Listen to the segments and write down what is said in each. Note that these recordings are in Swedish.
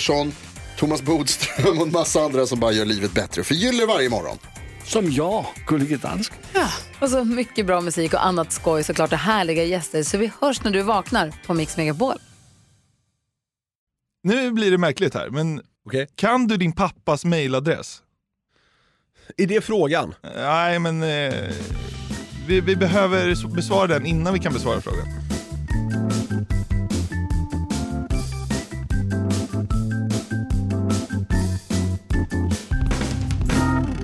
Pettersson, Thomas Bodström och en massa andra som bara gör livet bättre. Förgyller varje morgon. Som jag, Gullige Dansken. Och så mycket bra musik och annat skoj såklart och härliga gäster. Så vi hörs när du vaknar på Mix Megapol. Nu blir det märkligt här, men Okej. kan du din pappas mailadress? Är det frågan? Nej, men eh, vi, vi behöver besvara den innan vi kan besvara frågan.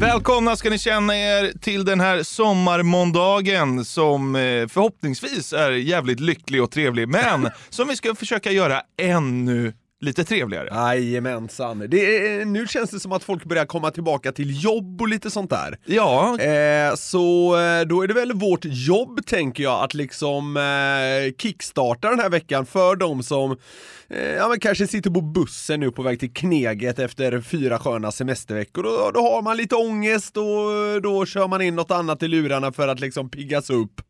Välkomna ska ni känna er till den här sommarmåndagen som eh, förhoppningsvis är jävligt lycklig och trevlig, men som vi ska försöka göra ännu lite trevligare. Jajamensan. Det är, nu känns det som att folk börjar komma tillbaka till jobb och lite sånt där. Ja, Eh, så eh, då är det väl vårt jobb, tänker jag, att liksom eh, kickstarta den här veckan för de som eh, ja, men kanske sitter på bussen nu på väg till Kneget efter fyra sköna semesterveckor. Då, då har man lite ångest och då kör man in något annat i lurarna för att liksom piggas upp.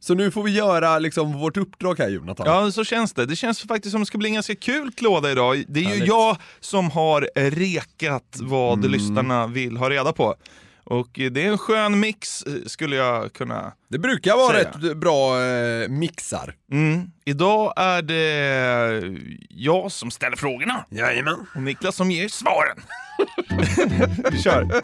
Så nu får vi göra liksom vårt uppdrag här Jonathan. Ja, så känns det. Det känns faktiskt som det ska bli en ganska kul klåda idag. Det är ju Härligt. jag som har rekat vad Mm. lyssnarna vill ha reda på. Och det är en skön mix eh, skulle jag kunna... Det brukar vara Säga. rätt bra eh, mixar. Mm. Idag är det jag som ställer frågorna Jajamän. och Niklas som ger svaren. Vi kör.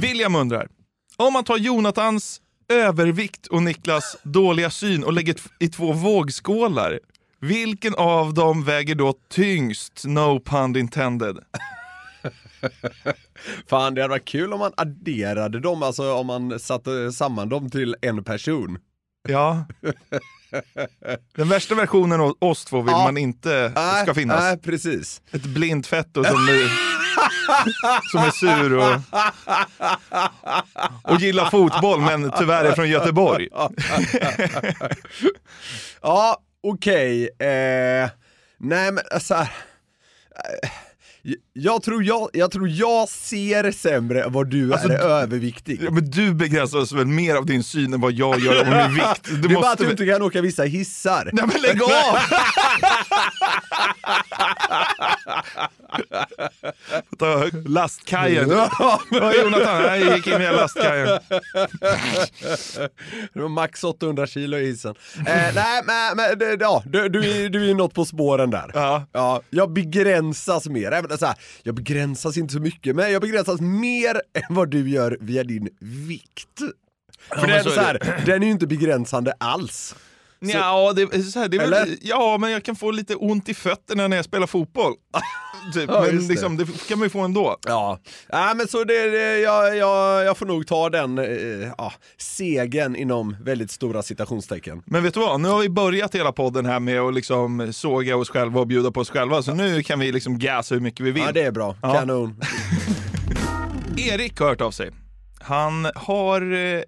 William undrar, om man tar Jonathans övervikt och Niklas dåliga syn och lägger i två vågskålar, vilken av dem väger då tyngst? No pun intended. Fan, det hade varit kul om man adderade dem, alltså om man satte samman dem till en person. Ja. Den värsta versionen av oss två vill Ja. man inte ska finnas. Nej, precis. Ett blint fetto som som är sur och, och gillar fotboll men tyvärr är från Göteborg. Ja, okej. Eh, nej men så här. Jag tror jag, jag tror jag ser sämre än vad du Alltså, är du- överviktig. Ja, men du begränsar oss väl mer av din syn än vad jag gör om min vikt. Du det är bara att måste du inte kan åka vissa hissar. Nej men lägg av! Lastkajen. Jonathan, jag gick in via lastkajen. Det var max 800 kilo i hissen. Eh, nej men, men ja, du, du, är- du är något på spåren där. Ja. Ja, jag begränsas mer. Även så här, jag begränsas inte så mycket, men jag begränsas mer än vad du gör via din vikt. För men den, så är så här, den är ju inte begränsande alls. Ja, det, det är väl, Eller? ja, men jag kan få lite ont i fötterna när jag spelar fotboll. typ. Ja, men det. liksom, det kan man ju få ändå. Ja, ja men så det, det jag, jag, jag får nog ta den eh, ja, segern inom väldigt stora citationstecken. Men vet du vad, nu har vi börjat hela podden här med att liksom såga oss själva och bjuda på oss själva, så nu kan vi liksom gasa hur mycket vi vill. Ja det är bra, Ja. kanon. Erik har hört av sig. Han har, eh,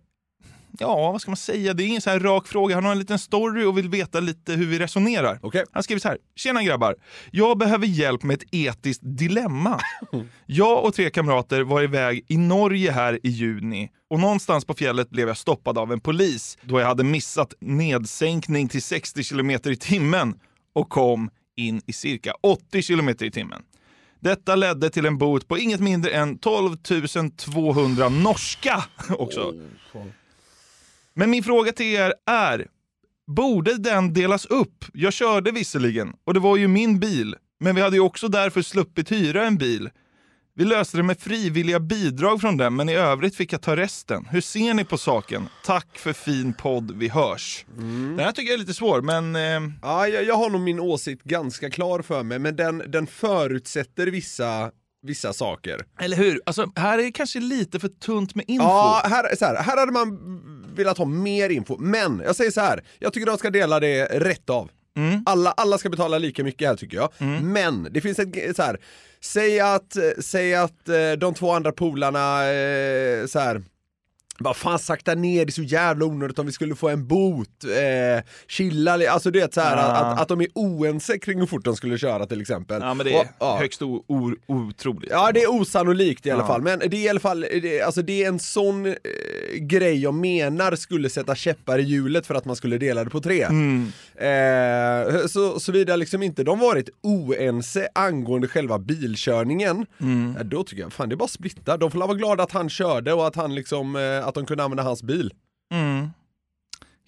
ja vad ska man säga, det är ingen så här rak fråga. Han har en liten story och vill veta lite hur vi resonerar. Okej. Han skriver så här. Tjena grabbar. Jag behöver hjälp med ett etiskt dilemma. Jag och tre kamrater var iväg i Norge här i juni och någonstans på fjället blev jag stoppad av en polis då jag hade missat nedsänkning till 60 km i timmen och kom in i cirka 80 km i timmen. Detta ledde till en bot på inget mindre än 12 200 norska också. Men min fråga till er är, borde den delas upp? Jag körde visserligen och det var ju min bil. Men vi hade ju också därför sluppit hyra en bil. Vi löste det med frivilliga bidrag från den, men i övrigt fick jag ta resten. Hur ser ni på saken? Tack för fin podd, vi hörs. Den här tycker jag är lite svår, men... Eh, Ja, jag, jag har nog min åsikt ganska klar för mig, men den, den förutsätter vissa, vissa saker. eller hur? Alltså, här är det kanske lite för tunt med info. Ja, här, så här, här hade man velat ha mer info, men jag säger så här. jag tycker de ska dela det rätt av. Alla, alla ska betala lika mycket här tycker jag. Men det finns ett, så här. säg att, säg att eh, de två andra polarna, eh, så här. Bara fan sakta ner, det är så jävla onödigt om vi skulle få en bot, eh, chilla, alltså du vet såhär Ja. att, att de är oense kring hur fort de skulle köra till exempel. Ja, men det är Och- ja. högst o- o- otroligt. Ja det är osannolikt i alla Ja. fall, men det är i alla fall, det, alltså det är en sån eh, grej jag menar skulle sätta käppar i hjulet för att man skulle dela det på tre. Mm. Eh, så, såvida liksom inte de varit oense angående själva bilkörningen, Mm. eh, då tycker jag fan det är bara splitta. De får vara glada att han körde och att han liksom, eh, att de kunde använda hans bil. Mm.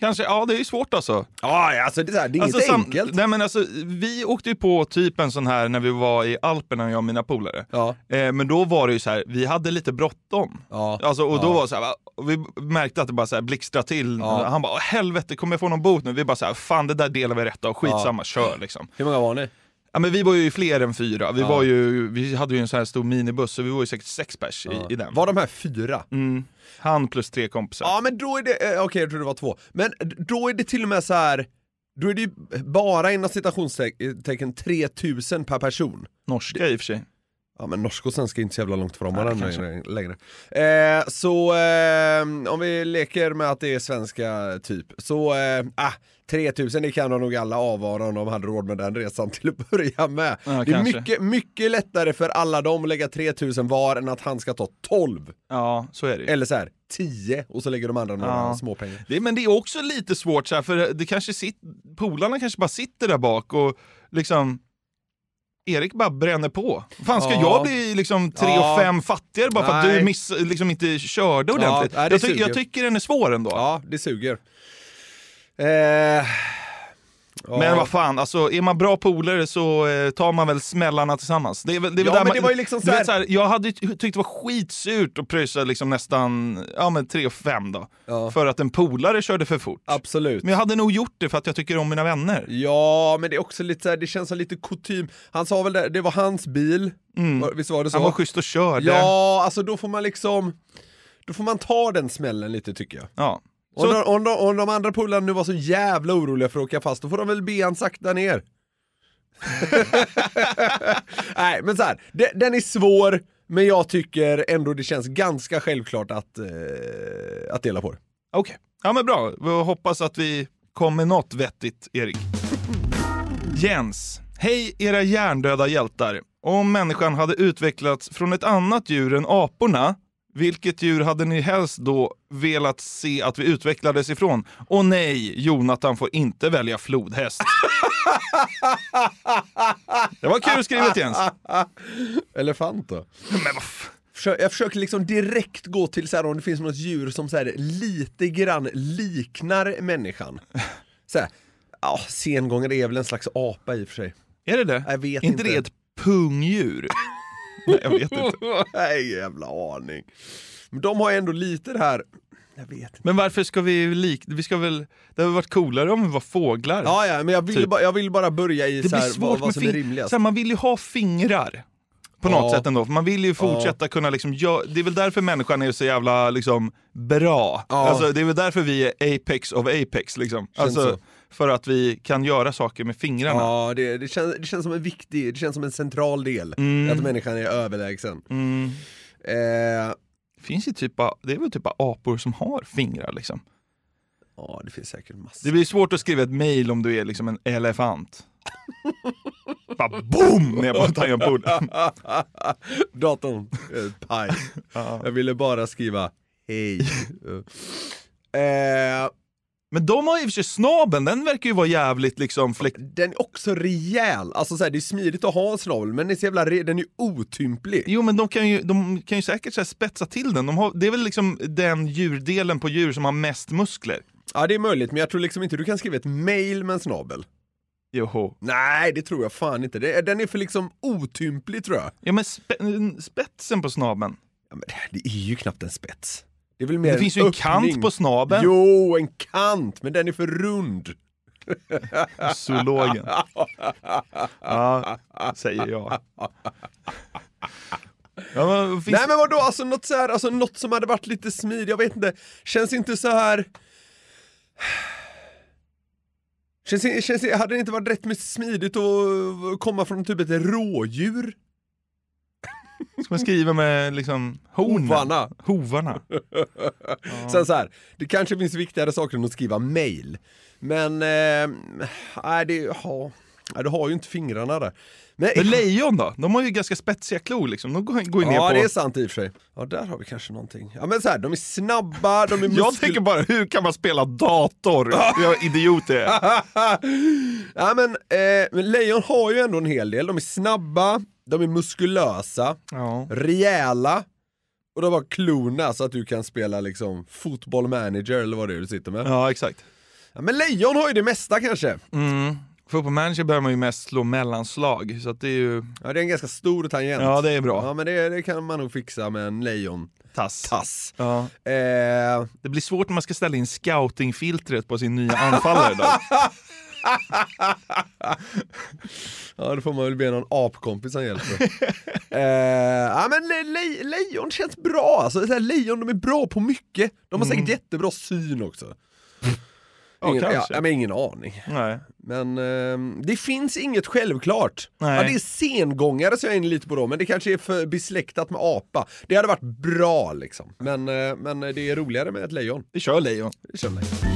Kanske, ja det är ju svårt alltså. Ja, alltså det är, så här, det är alltså, inget sam- enkelt. Nej, men alltså, vi åkte ju på typ en sån här när vi var i Alperna, jag och mina polare. Ja, Eh, men då var det ju så här, vi hade lite bråttom. ja. Alltså, och då Ja. var så här, vi märkte att det bara så här blixtrade till. Ja. Han bara, "Åh, helvete kommer jag få någon bot nu? Vi bara så här, fan det där delar vi rätt av, skitsamma, kör liksom. Hur många var ni? Ja, men vi var ju fler än fyra. Vi, Ja. var ju, vi hade ju en sån här stor minibuss, så vi var ju säkert sex pers i, i den. Var de här fyra? Mm. Han plus tre kompisar. Ja men då är det, eh, okej jag tror det var två, men då är det till och med så här. då är det ju bara inom citationstecken 3000 per person. Norska i och för sig. Ja men norska och svenska är inte så jävla långt från varandra längre. längre. Eh, så eh, om vi leker med att det är svenska typ, så eh, ah, 3000 det kan de nog alla avvara om de hade råd med den resan till att börja med. Ja, det är kanske. mycket, mycket lättare för alla dem att lägga 3000 var än att han ska ta 12. Ja, så är det. Eller så här 10 och så lägger de andra några Ja. småpengar. Det, men det är också lite svårt, så här, för det kanske sit, polarna kanske bara sitter där bak och liksom Erik bara bränner på. Fan, ska Ja. jag bli liksom tre Ja. och fem fattigare bara för att Nej. du miss, liksom inte körde ordentligt? det jag, ty- suger. jag tycker den är svår ändå. Ja, det suger. Eh, ja. Men vad fan, alltså, är man bra polare så eh, tar man väl smällarna tillsammans. Det är det är Ja, där men man, det var ju liksom så här- vet, så här, Jag hade tyckt det var skitsurt att pröjsa liksom nästan ja, men 3 och 5 då. Ja. För att en polare körde för fort. Absolut. Men jag hade nog gjort det för att jag tycker om mina vänner. Ja, men det är också lite så här, det känns som lite kutym. Han sa väl det, det var hans bil, Mm. visst var det så? Han var schysst och körde. Ja, alltså då får man liksom, då får man ta den smällen lite tycker jag. Ja. Om, de, om, de, om de andra polarna nu var så jävla oroliga för att åka fast, då får de väl be han sakta ner. Nej, men så här, de- den är svår, men jag tycker ändå det känns ganska självklart att, eh, att dela på det. Okej, ja men bra. Vi hoppas att vi kommer något vettigt, Erik. Jens. Hej era hjärndöda hjältar. Om människan hade utvecklats från ett annat djur än aporna, vilket djur hade ni helst då velat se att vi utvecklades ifrån? Och nej, Jonathan får inte välja flodhäst. Det var kul skrivet Jens. Elefant då? Men vad Jag försöker liksom direkt gå till så här, om det finns något djur som så här, lite grann liknar människan. Så här, ja, sengångare är väl en slags apa i och för sig. Är det det? Jag vet inte. inte. det ett pungdjur? nej, jag vet inte. Nej, jävla aning. Men de har ändå lite det här. Men varför ska vi lik... Vi ska väl... Det hade varit coolare om vi var fåglar. Ja, ja, men jag vill, Typ. bara, jag vill bara börja i det så här, vad, vad som är rimligast. här, Man vill ju ha fingrar. På Ja. något sätt ändå. För Man vill ju fortsätta kunna liksom gö- Det är väl därför människan är så jävla liksom bra. Ja. Alltså, det är väl därför vi är apex of apex. Liksom. Alltså, så. För att vi kan göra saker med fingrarna. Ja, det, det, känns, det känns som en viktig, det känns som en central del. Mm. Att människan är överlägsen. Mm. Eh, Det finns ju typ av, det är väl typ apor som har fingrar liksom. ja, det finns säkert massor. Det blir svårt att skriva ett mail om du är liksom en elefant. bara boom ner på tangentbordet. Datorn, eh, paj. Jag ville bara skriva hej. eh, Men de har i och för sig snabeln, den verkar ju vara jävligt liksom flex... den är också rejäl, alltså så här, det är smidigt att ha en snabel men den är så jävla re- den är otymplig. Jo men de kan ju, de kan ju säkert så spetsa till den. De har, det är väl liksom den djurdelen på djur som har mest muskler. Ja det är möjligt men jag tror liksom inte du kan skriva ett mail med en snabel. Joho. Nej, det tror jag fan inte. Det, den är för liksom otymplig tror jag. Ja men spe- spetsen på snabeln. Ja, men det är ju knappt en spets. Det är väl mer Det finns ju en öppning. kant på snabeln. Jo, en kant, men den är för rund. Zoologen. Ja, säger jag. Ja, men, finns... Nej men vadå, alltså något, så här, alltså något som hade varit lite smidigt, jag vet inte, känns inte så här. Känns, känns, hade det inte varit rätt med smidigt att komma från typ ett rådjur? Ska man skriva med liksom hornen? Hovarna. Hovarna. Sen så här, det kanske finns viktigare saker än att skriva mail. Men, eh, nej det, ja, du har ju inte fingrarna där. Men, Men lejon då? De har ju ganska spetsiga klor liksom. De går, går ju ner ja på... det är sant i och för sig. Ja där har vi kanske någonting. Ja men så här, de är snabba, de är muskel... Jag tänker bara, hur kan man spela dator? Jag idiot jag är. ja, men, eh, men lejon har ju ändå en hel del. De är snabba, de är muskulösa, Ja. rejäla och de har klorna så att du kan spela liksom fotboll manager eller vad det är du sitter med. Ja. ja, exakt. men lejon har ju det mesta kanske. Mm. För på manager behöver man ju mest slå mellanslag, så att det är ju... Ja, det är en ganska stor tangent. Ja, det är bra. Ja, men det, det kan man nog fixa med en lejon. Tass. Tass. Ja. Eh, Det blir svårt när man ska ställa in scoutingfiltret på sin nya anfallare då. ja, då får man väl be någon apkompis som hjälper. eh, ja, men le, le, lejon känns bra. Alltså, så lejon de är bra på mycket. De har säkert jättebra syn också. Ingen, ja, ja, men ingen aning. Nej. Men ehm, det finns inget självklart. Nej. Ja, det är sengångare som jag är inne lite på då, men det kanske är för besläktat med apa. Det hade varit bra liksom. Men, eh, men det är roligare med ett lejon. Vi kör lejon. Det känner jag.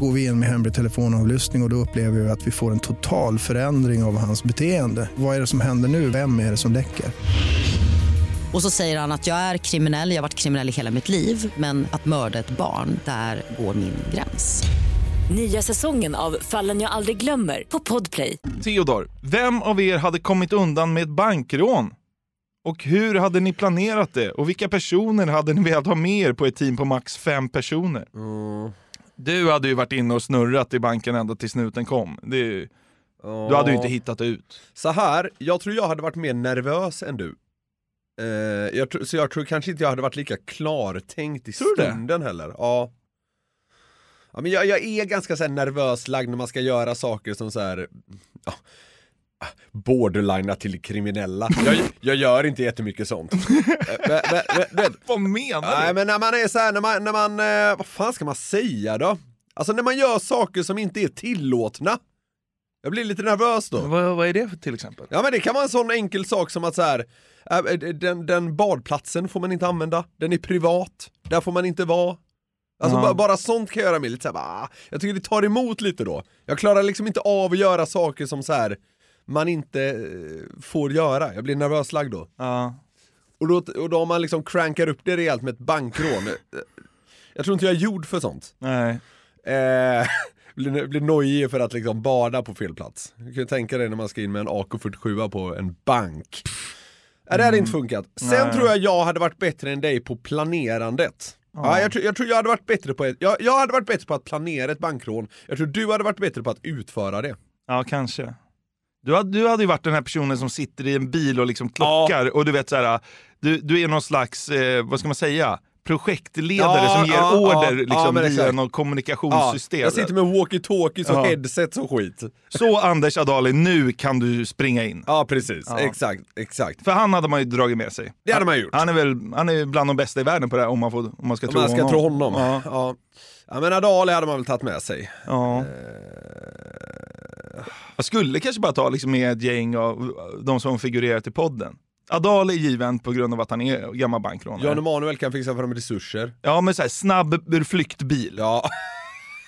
Går vi in med hemlig telefonavlyssning och, och då upplever vi att vi får en total förändring av hans beteende. Vad är det som händer nu? Vem är det som läcker? Och så säger han att jag är kriminell, jag har varit kriminell i hela mitt liv men att mörda ett barn, där går min gräns. Nya säsongen av Fallen jag aldrig glömmer på Podplay. Theodor, vem av er hade kommit undan med ett bankrån? Och hur hade ni planerat det? Och vilka personer hade ni velat ha med er på ett team på max fem personer? Du hade ju varit inne och snurrat i banken ända till snuten kom. Ju- Du hade ju inte hittat ut. Så här, jag tror jag hade varit mer nervös än du. Eh, jag så jag tror kanske inte jag hade varit lika klartänkt i Tror du det? stunden heller. Ja. ja men jag, jag är ganska så nervös lagd när man ska göra saker som så här, ja, borderlinea till kriminella. Jag, jag gör inte jättemycket sånt. Eh, men- men- men- men- Vad menar Nej du? men när man är så här, när man, när man eh, vad fan ska man säga då? Alltså när man gör saker som inte är tillåtna. Jag blir lite nervös då. Vad, vad är det för till exempel? Ja men det kan vara en sån enkel sak som att så här, äh, den, den badplatsen får man inte använda, den är privat, där får man inte vara. Alltså Ja. bara, bara sånt kan göra mig lite såhär, jag tycker det tar emot lite då. Jag klarar liksom inte av att göra saker som så här man inte eh, får göra, jag blir nervöslagd då. Ja. Och då, och då om man liksom crankar upp det rejält med ett bankrån, eh, Jag tror inte jag är gjord för sånt. Nej. Eh, blir, blir nojig för att liksom bada på fel plats. Du kan ju tänka dig när man ska in med en AK47 på en bank. Nej, det hade inte funkat. Sen Nej. tror jag jag hade varit bättre än dig på planerandet. Ja. jag, tror, jag tror jag hade varit bättre på ett, jag, jag hade varit bättre på att planera ett bankrån. Jag tror du hade varit bättre på att utföra det. Ja, kanske. Du hade, du hade ju varit den här personen som sitter i en bil och liksom klockar och du vet så här, du, du är någon slags, eh, vad ska man säga, projektledare Ja, som ger ja, order ja, liksom, ja, via något kommunikationssystem. jag sitter med walkie-talkies och Ja. headsets och skit. Så Anders Adali, nu kan du springa in. Ja precis, Ja. exakt, exakt. För han hade man ju dragit med sig. Det hade man gjort. Han är väl han är bland de bästa i världen på det här om man, får, om man ska Om tro man ska honom. tro honom. Ja. Ja. Ja. men Adali hade man väl tagit med sig. Ja. Jag skulle kanske bara ta liksom med ett gäng av de som figurerat i podden. Adali är given på grund av att han är gammal bankrånare. Jan Emanuel kan fixa fram resurser. Ja men så här, snabb flyktbil. Ja.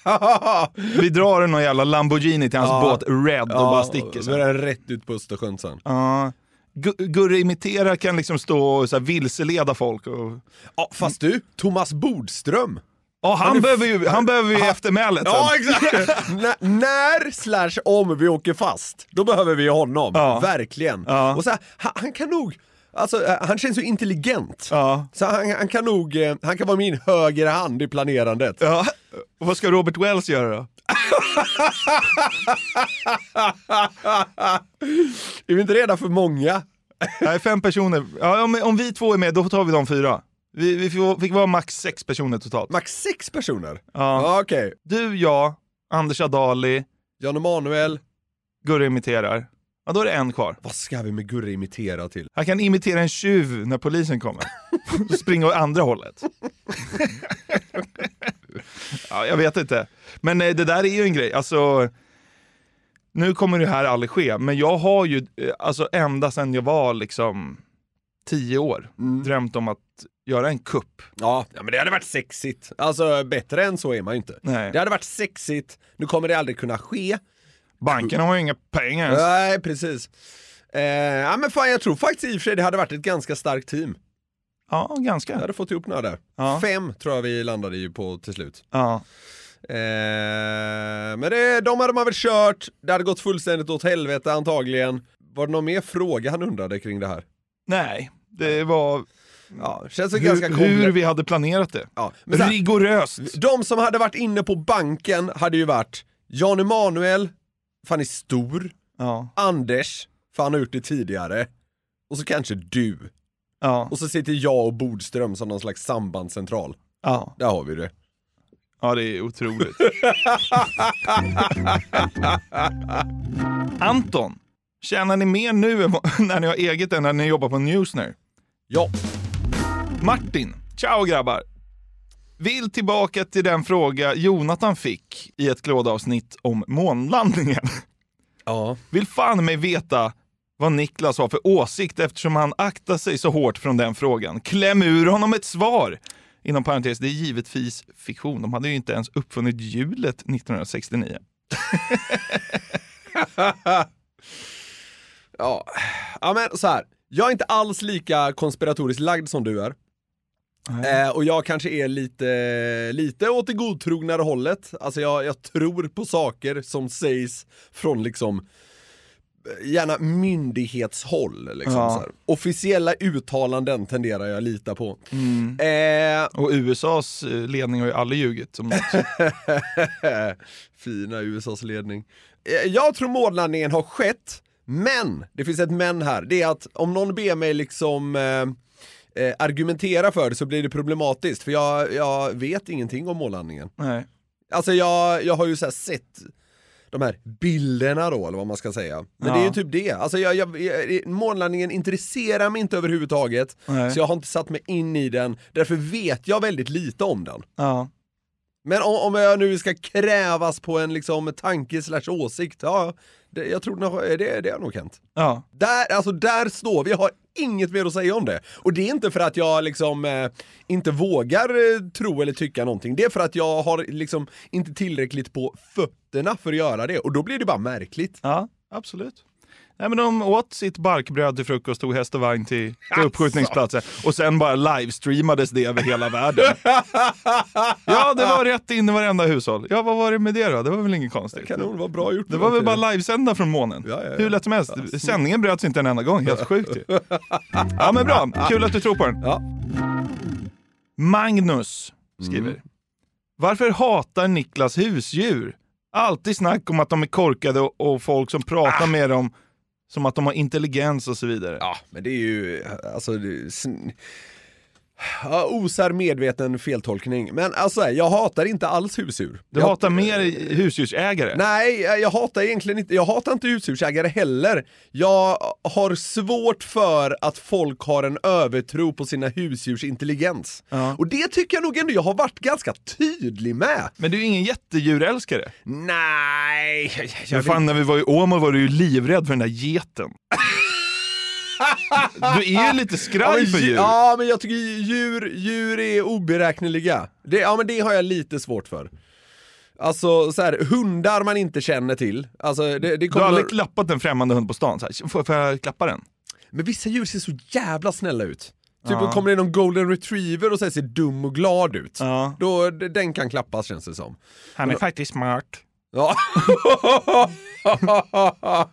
Vi drar någon jävla Lamborghini till hans Ja. båt Red och bara sticker Så är rätt ut på Östersjön sen. Ja. Gu- Gurre imiterar kan liksom stå och så vilseleda folk. Och... Ja, fast du, Thomas Bodström. Ja, han, behöver ju, han behöver ju eftermälet sen. Ja exakt! N- när slash om vi åker fast, då behöver vi honom. Ja. Verkligen. Ja. Och så här, han, han kan nog, alltså eh, han känns så intelligent. Ja. Så han, han kan nog, eh, han kan vara min högra hand i planerandet. Ja. Och vad ska Robert Wells göra då? är vi inte redan för många? Nej, fem personer. Ja, om, om vi två är med, då tar vi de fyra. Vi, vi fick, fick vara max sex personer totalt. Max sex personer? Ja. Ja, Okej. Du, jag, Anders Adali, Jan Emanuel. Gurre imiterar. Ja, då är det en kvar. Vad ska vi med Gurre imitera till? Han kan imitera en tjuv när polisen kommer. Och springa åt andra hållet. ja, jag vet inte. Men eh, det där är ju en grej. Alltså, nu kommer det här aldrig ske, men jag har ju eh, alltså, ända sedan jag var liksom tio år drömt om att göra en kupp. Ja, ja, men det hade varit sexigt. Alltså bättre än så är man ju inte. Nej. Det hade varit sexigt, nu kommer det aldrig kunna ske. Banken har ju inga pengar ens. Nej, precis. Eh, ja men fan jag tror faktiskt i och för sig det hade varit ett ganska starkt team. Ja, ganska. Jag hade fått ihop några där. Ja. Fem tror jag vi landade i på till slut. Ja. Eh, men det, de hade man väl kört, det hade gått fullständigt åt helvete antagligen. Var det någon mer fråga han undrade kring det här? Nej, det var Ja, känns det ganska hur, hur vi hade planerat det. Ja, men här- Rigoröst. De som hade varit inne på banken hade ju varit Jan Emanuel, för han är stor, Ja. Anders, för han har gjort det tidigare, och så kanske du. Ja. Och så sitter jag och Bodström som någon slags sambandscentral. Ja. Där har vi det. Ja, det är otroligt. Anton, tjänar ni mer nu än när ni har eget än när ni jobbar på Newsner? Ja. Martin, ciao grabbar. Vill tillbaka till den fråga Jonathan fick i ett klådavsnitt om månlandningen. Ja. Vill fan mig veta vad Niklas har för åsikt eftersom han aktar sig så hårt från den frågan. Kläm ur honom ett svar! Inom parentes, det är givetvis fiktion. De hade ju inte ens uppfunnit hjulet 1969. ja. ja, men så här. Jag är inte alls lika konspiratoriskt lagd som du är. Eh, och jag kanske är lite, lite åt det godtrognare hållet. Alltså jag, jag tror på saker som sägs från liksom eh, gärna myndighetshåll. Liksom, Ja. Officiella uttalanden tenderar jag att lita på. Mm. Eh, Och USAs eh, ledning har ju aldrig ljugit. Som. Fina USAs ledning. Eh, Jag tror månlandningen har skett, men, det finns ett men här, det är att om någon ber mig liksom eh, eh, argumentera för det så blir det problematiskt, för jag, jag vet ingenting om månlandningen. Nej. Alltså jag, jag har ju så sett de här bilderna då, eller vad man ska säga. Men Ja. det är ju typ det. Alltså jag, jag, jag, månlandningen intresserar mig inte överhuvudtaget, Nej. så jag har inte satt mig in i den, därför vet jag väldigt lite om den. Ja. Men om, om jag nu ska krävas på en liksom tanke slash åsikt, ja, det, jag tror nog- det, det har nog hänt. Ja. Där, alltså där står vi, jag har inget mer att säga om det. Och det är inte för att jag liksom eh, inte vågar eh, tro eller tycka någonting, det är för att jag har liksom inte tillräckligt på fötterna för att göra det, och då blir det bara märkligt. Ja, absolut. Nej, men de åt sitt barkbröd till frukost, tog häst och vagn till, till uppskjutningsplatsen och sen bara livestreamades det över hela världen. Ja, det var rätt in i varenda hushåll. Ja, vad var det med det då? Det var väl inget konstigt. Kanon, vad bra gjort. Det var väl bara livesända från månen. Ja, ja, ja. Hur lätt som helst. Sändningen bröts inte en enda gång, helt sjukt ju. Ja men bra, kul att du tror på den. Ja. Magnus skriver. Mm. Varför hatar Niklas husdjur? Alltid snack om att de är korkade och, och folk som pratar med dem som att de har intelligens och så vidare. Ja, men det är ju, alltså, det är ja, osar medveten feltolkning. Men alltså, jag hatar inte alls husdjur. Du jag, hatar mer husdjursägare? Nej, jag hatar egentligen inte, jag hatar inte husdjursägare heller. Jag har svårt för att folk har en övertro på sina husdjurs intelligens. Ja. Och det tycker jag nog ändå jag har varit ganska tydlig med. Men du är ingen jättedjurälskare? Nej, Men fan, när vi var i Åmål var du ju livrädd för den där geten. Du är ju lite skraj för dju- djur. ja, men jag tycker djur, djur är oberäkneliga. Det, ja, men det har jag lite svårt för. Alltså så här, hundar man inte känner till. Alltså, det, det Du kommer... har aldrig klappat en främmande hund på stan? Så här, får, får jag klappa den? Men vissa djur ser så jävla snälla ut. Typ Ja. kommer det någon golden retriever och här ser dum och glad ut. Ja. Då, den kan klappas känns det som. Han är faktiskt smart. Ja.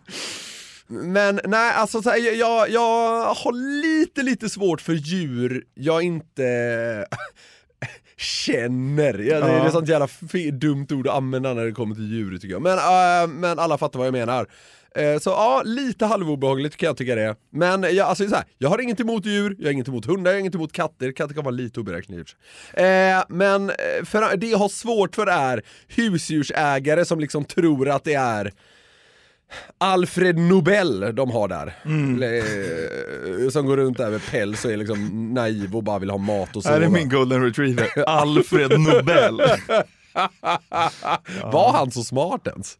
Men nej, alltså så här, jag- jag, har lite, lite svårt för djur jag inte känner. Ja, det, är Ja. sånt jävla dumt ord att använda när det kommer till djur tycker jag. Men, äh, men alla fattar vad jag menar. Eh, Så ja, lite halvobehagligt kan jag tycka det är. Men jag, alltså, så här, jag har inget emot djur, jag har inget emot hundar, jag har inget emot katter. Katter kan vara lite oberäkneliga. eh, Men eh, för, det jag har svårt för är husdjursägare som liksom tror att det är Alfred Nobel de har där. Eh, Som går runt där med päls och är liksom naiv och bara vill ha mat och. Här är min golden retriever, Alfred Nobel. Var han så smart ens?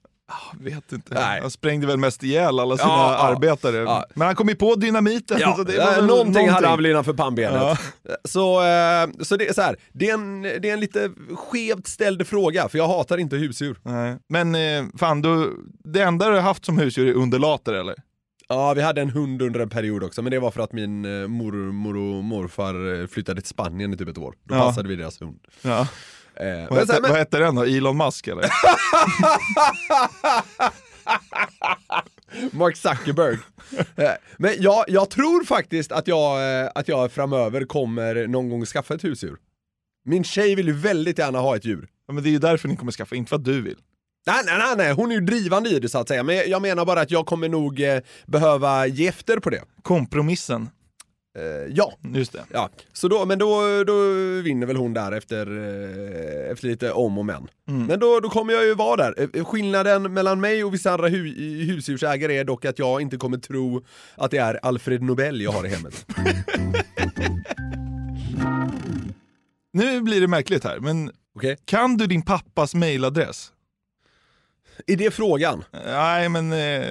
Vet inte. Nej. Han sprängde väl mest ihjäl alla sina Ja, arbetare. Ja. Men han kom ju på dynamiten. Ja, så det eh, var väl någonting, hade han väl innanför pannbenet. Ja. Så, eh, så det är så här, det är, en, det är en lite skevt ställd fråga, för jag hatar inte husdjur. Nej. Men eh, fan, du, det enda du har haft som husdjur är undulater eller? Ja, vi hade en hund under en period också, men det var för att min eh, mormor och morfar eh, flyttade till Spanien i typ ett år. Då Ja. passade vi deras hund. Ja. Eh, Vad, hette, men- vad hette den då? Elon Musk eller? Mark Zuckerberg. Eh, Men jag, jag tror faktiskt att jag, eh, att jag framöver kommer någon gång skaffa ett husdjur. Min tjej vill ju väldigt gärna ha ett djur. Ja, men det är ju därför ni kommer skaffa, inte för att du vill. Nej, nej, nej, nej, hon är ju drivande i det så att säga. Men jag- jag menar bara att jag kommer nog eh, behöva ge efter på det. Kompromissen. Eh, ja. Just det. Ja, så då, men då, då vinner väl hon där efter, eh, efter lite om och men. Mm. Men då, då kommer jag ju vara där. Eh, Skillnaden mellan mig och vissa andra hu husdjursägare är dock att jag inte kommer tro att det är Alfred Nobel jag har i hemmet. Nu blir det märkligt här, men Okej. kan du din pappas mailadress? Är det frågan? Nej, men eh,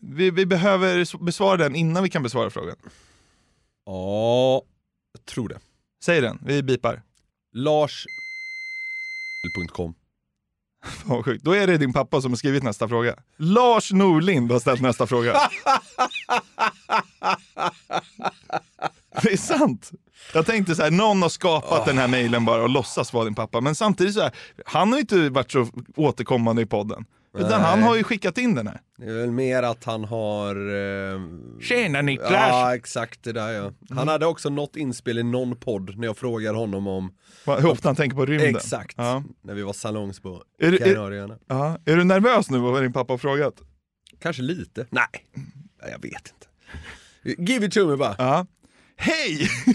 vi, vi behöver s- besvara den innan vi kan besvara frågan. Ja, jag tror det. Säg den, vi bipar. Lars... .com. Vad sjukt. Då är det din pappa som har skrivit nästa fråga. Lars Norlind har ställt nästa fråga. Det är sant. Jag tänkte så här, någon har skapat den här mejlen bara och låtsas vara din pappa. Men samtidigt så här, han har ju inte varit så återkommande i podden. Utan Nej. han har ju skickat in den här. Det är väl mer att han har... Eh... Tjena Niklas! Ja, exakt det där ja. Han hade också något inspel i någon podd när jag frågar honom om... Vad- Hur ofta han tänker på rymden. Exakt. Ja. När vi var salongs på Kanarieöarna. ja. är du nervös nu vad din pappa har frågat? Kanske lite. Nej, Nej, jag vet inte. Give it to me bara. Ja. Hej!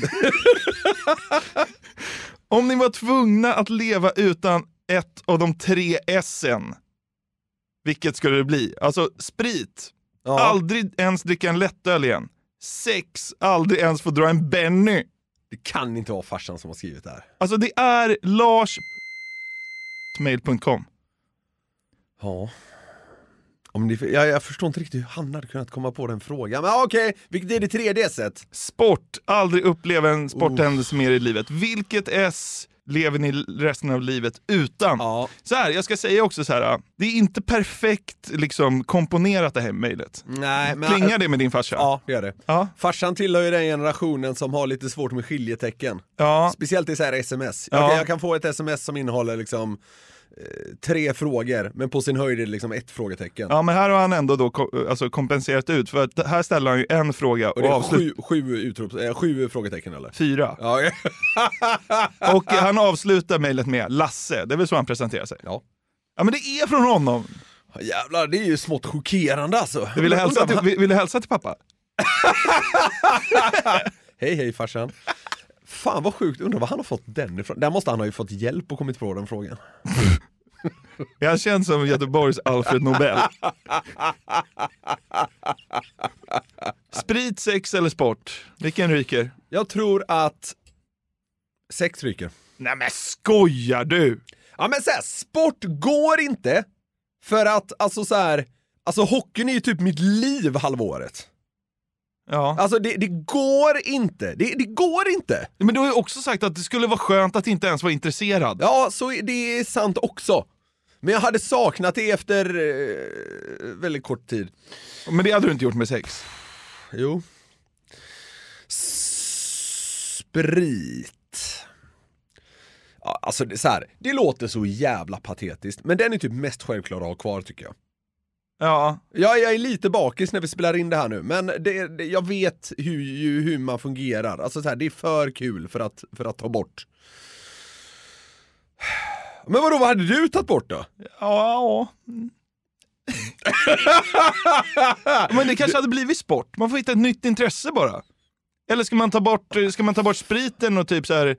Om ni var tvungna att leva utan ett av de tre S'en, vilket skulle det bli? Alltså sprit, Ja. aldrig ens dricka en lättöl igen. Sex, aldrig ens få dra en Benny. Det kan inte vara farsan som har skrivit det här. Alltså det är Lars mail.com. Ja. Om det, jag, jag förstår inte riktigt hur han hade kunnat komma på den frågan. Men okej, vilket är det tredje set? Sport, aldrig uppleva en sporthändelse mer i livet. Vilket S lever ni resten av livet utan? Så här, jag ska säga också så här. det är inte perfekt liksom, komponerat det här mejlet. Nej, men- Klingar det med din farsa? Ja, det gör det. Ja. Farsan tillhör ju den generationen som har lite svårt med skiljetecken. Ja. Speciellt i så här sms. Jag, Ja. kan, jag kan få ett sms som innehåller liksom tre frågor, men på sin höjd är det liksom ett frågetecken. Ja, men här har han ändå då ko- alltså kompenserat ut, för att här ställer han ju en fråga och, Och det är avslutar... sju, sju, utrop, eh, sju frågetecken eller? Fyra. Ja, Och han avslutar mejlet med Lasse, det är väl så han presenterar sig? Ja. Ja men det är från honom! Jävlar, det är ju smått chockerande alltså. Du ville hälsa till, vill, vill du hälsa till pappa? Hej hej farsan. Fan vad sjukt, undrar var han har fått den ifrån. Där måste han ha ju fått hjälp och kommit på den frågan. Jag känns som Göteborgs Alfred Nobel. Sprit, sex eller sport? Vilken ryker? Jag tror att sex ryker. Nej men skojar du? Ja men såhär, sport går inte. För att alltså så här, alltså hockeyn är ju typ mitt liv halvåret. Ja. Alltså det, det går inte, det, det går inte! Men du har ju också sagt att det skulle vara skönt att inte ens vara intresserad. Ja, så det är sant också. Men jag hade saknat det efter eh, väldigt kort tid. Men det hade du inte gjort med sex? Jo. Sprit. Ja, alltså det, så här, det låter så jävla patetiskt, men den är typ mest självklar att ha kvar tycker jag. Ja. Ja, jag är lite bakis när vi spelar in det här nu, men det, det, jag vet hur, ju- hur man fungerar. Alltså så här, det är för kul för att, för att ta bort. Men vadå, vad hade du tagit bort då? Ja. Men det kanske hade blivit sport. Man får hitta ett nytt intresse bara. Eller ska man ta bort, ska man ta bort spriten och typ så här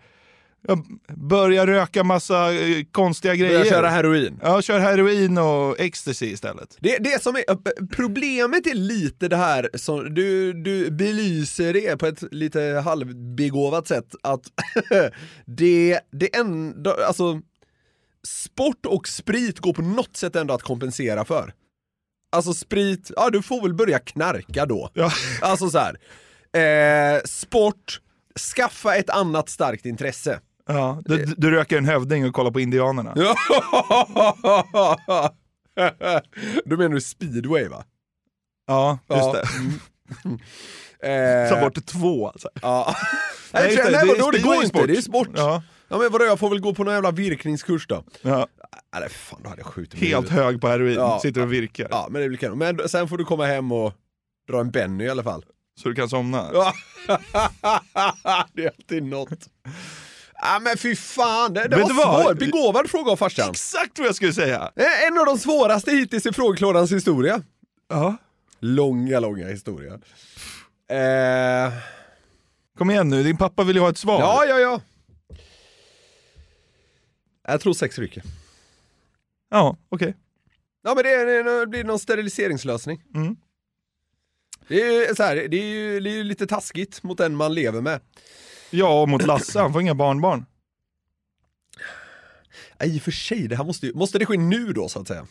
ja, börja röka massa eh, konstiga grejer? Börja köra heroin? Ja, kör heroin och ecstasy istället. Det, det som är, problemet är lite det här som du, du belyser det på ett lite halvbegåvat sätt att det, det ändå, alltså sport och sprit går på något sätt ändå att kompensera för. Alltså sprit, ja du får väl börja knarka då. Ja. Alltså så här. Eh, sport, skaffa ett annat starkt intresse. Ja, du, du röker en hövding och kollar på indianerna. Då menar du speedway va? Ja, just Ja. det. Eh, Ta bort två alltså. Ja. Nej, Nej, det, nej, det vadå, det speedway går inte, sport. det är sport. Ja. Ja men vadå, jag får väl gå på någon jävla virkningskurs då? Ja. Eller fan, då hade jag skjutit mig Helt hög på heroin, Ja. sitter och virkar. Ja, men det blir kanon. Men sen får du komma hem och dra en Benny i alla fall. Så du kan somna. Det är alltid något. Ja men fy fan, det, det var svårt. Begåvad fråga av farsan. Exakt vad jag skulle säga! Eh, En av de svåraste hittills i frågeklådans historia. Ja. Långa, långa historia. Eh... Kom igen nu, din pappa vill ju ha ett svar. Ja, ja, ja. Jag tror sex ryker. Ja, okej. Ja men det, det blir någon steriliseringslösning. Mm. Det är ju så här, det är ju, det är ju lite taskigt mot den man lever med. Ja, och mot Lasse, han får inga barnbarn. Ja, I och för sig, det här måste ju, måste det ske nu då så att säga?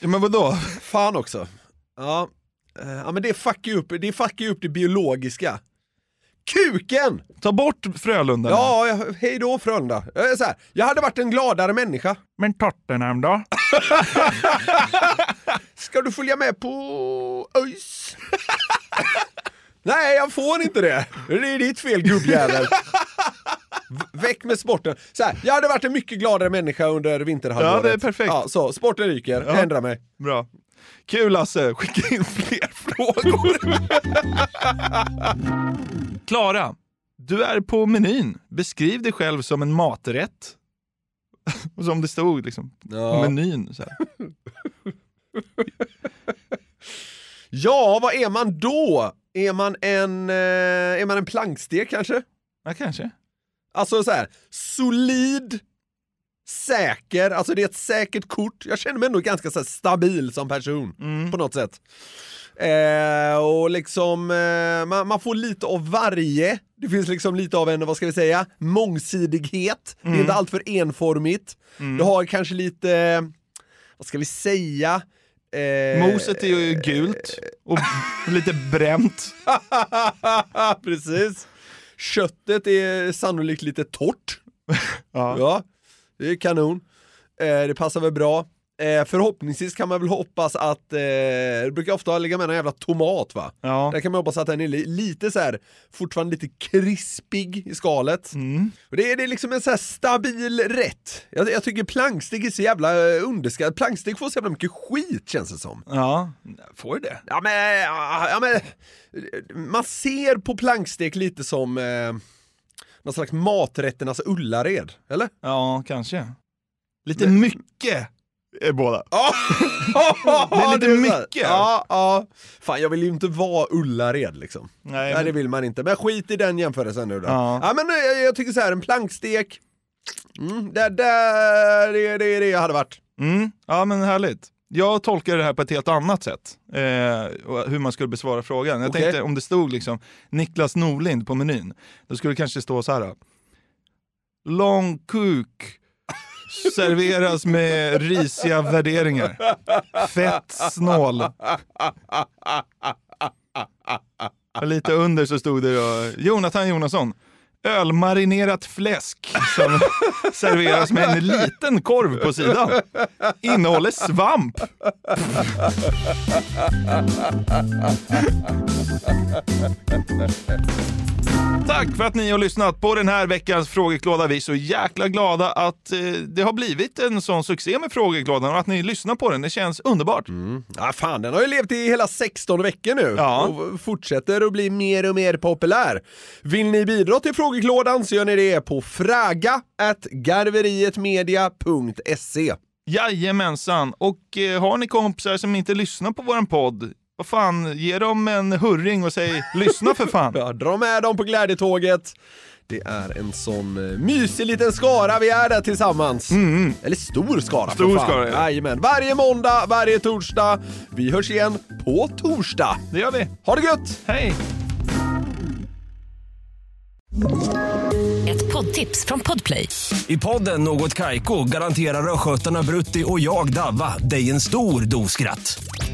Ja, men vadå? Fan också. Ja, eh, ja men det fuckar ju upp, det fuckar upp det biologiska. Kuken! Ta bort Frölunda. Ja, ja, hej då Frölunda. Jag, är så här, jag hade varit en gladare människa. Men Tottenham då? Ska du följa med på ÖIS? Nej, jag får inte det. Det är ditt fel gubbjävel. Väck med sporten. Så här, jag hade varit en mycket gladare människa under vinterhalvåret. Ja, det är perfekt. Ja, så, sporten ryker, Ja. ändra mig. Bra. Kul Lasse, skicka in fler frågor. Klara, du är på menyn. Beskriv dig själv som en maträtt. Och som det stod liksom på Ja. menyn. Så här. Ja, vad är man då? Är man en, eh, är man en plankstek kanske? Ja, kanske. Alltså så här, solid, säker, alltså det är ett säkert kort. Jag känner mig ändå ganska så stabil som person Mm. på något sätt. Eh, och liksom, eh, man, man får lite av varje. Det finns liksom lite av en, vad ska vi säga, mångsidighet. Det är Mm. inte allt för enformigt. Du har kanske lite, vad ska vi säga? Eh, Moset är ju gult och lite bränt. Precis. Köttet är sannolikt lite torrt. ja. det är kanon. Eh, det passar väl bra. Eh, förhoppningsvis kan man väl hoppas att, eh, det brukar ofta ligga med en jävla tomat va? Ja. Där kan man hoppas att den är li- lite så här, fortfarande lite krispig i skalet. Mm. Det, är, det är liksom en så stabil rätt. Jag, jag tycker plankstek är så jävla eh, underskattat. Plankstek får så jävla mycket skit känns det som. Ja, får det? Ja men, ja, men man ser på plankstek lite som eh, någon slags maträtternas Ullared, eller? Ja, kanske. Lite mycket är båda. Ja, Det är lite mycket. Ja, ja. Fan, jag vill ju inte vara Ullared liksom. Nej, Nej, det vill man inte. Men skit i den jämförelsen nu då. Ja. men eh, jag, jag tycker så här, en plankstek, mm, det, det, det, det är det jag hade varit. Mm, ja men härligt. Jag tolkar det här på ett helt annat sätt. Eh, hur man skulle besvara frågan. Jag Okej. tänkte om det stod liksom Niklas Norlind på menyn. Då skulle det kanske stå så här. Lång kuk. Serveras med risiga värderingar. Fett snål. Och lite under så stod det då Jonathan Jonasson. Ölmarinerat fläsk som serveras med en liten korv på sidan. Innehåller svamp. Tack för att ni har lyssnat på den här veckans frågeklåda. Vi är så jäkla glada att eh, det har blivit en sån succé med frågeklådan och att ni lyssnar på den. Det känns underbart. Ja, fan, den har ju levt i hela 16 veckor nu Ja. och fortsätter att bli mer och mer populär. Vill ni bidra till frågeklådan så gör ni det på fraga garverietmedia.se. Jajamensan. Och eh, har ni kompisar som inte lyssnar på våran podd, vad fan, ge dem en hurring och säg lyssna för fan. Ja, dra med dem på glädjetåget. Det är en sån eh, mysig liten skara vi är där tillsammans. Eller stor skara Mm, Stor för fan. skara, ja. Jajamän. Varje måndag, varje torsdag. Vi hörs igen på torsdag. Det gör vi. Ha det gött! Hej! Ett poddtips från Podplay. I podden Något Kaiko garanterar östgötarna Brutti och jag, Davva, dig en stor dos skratt.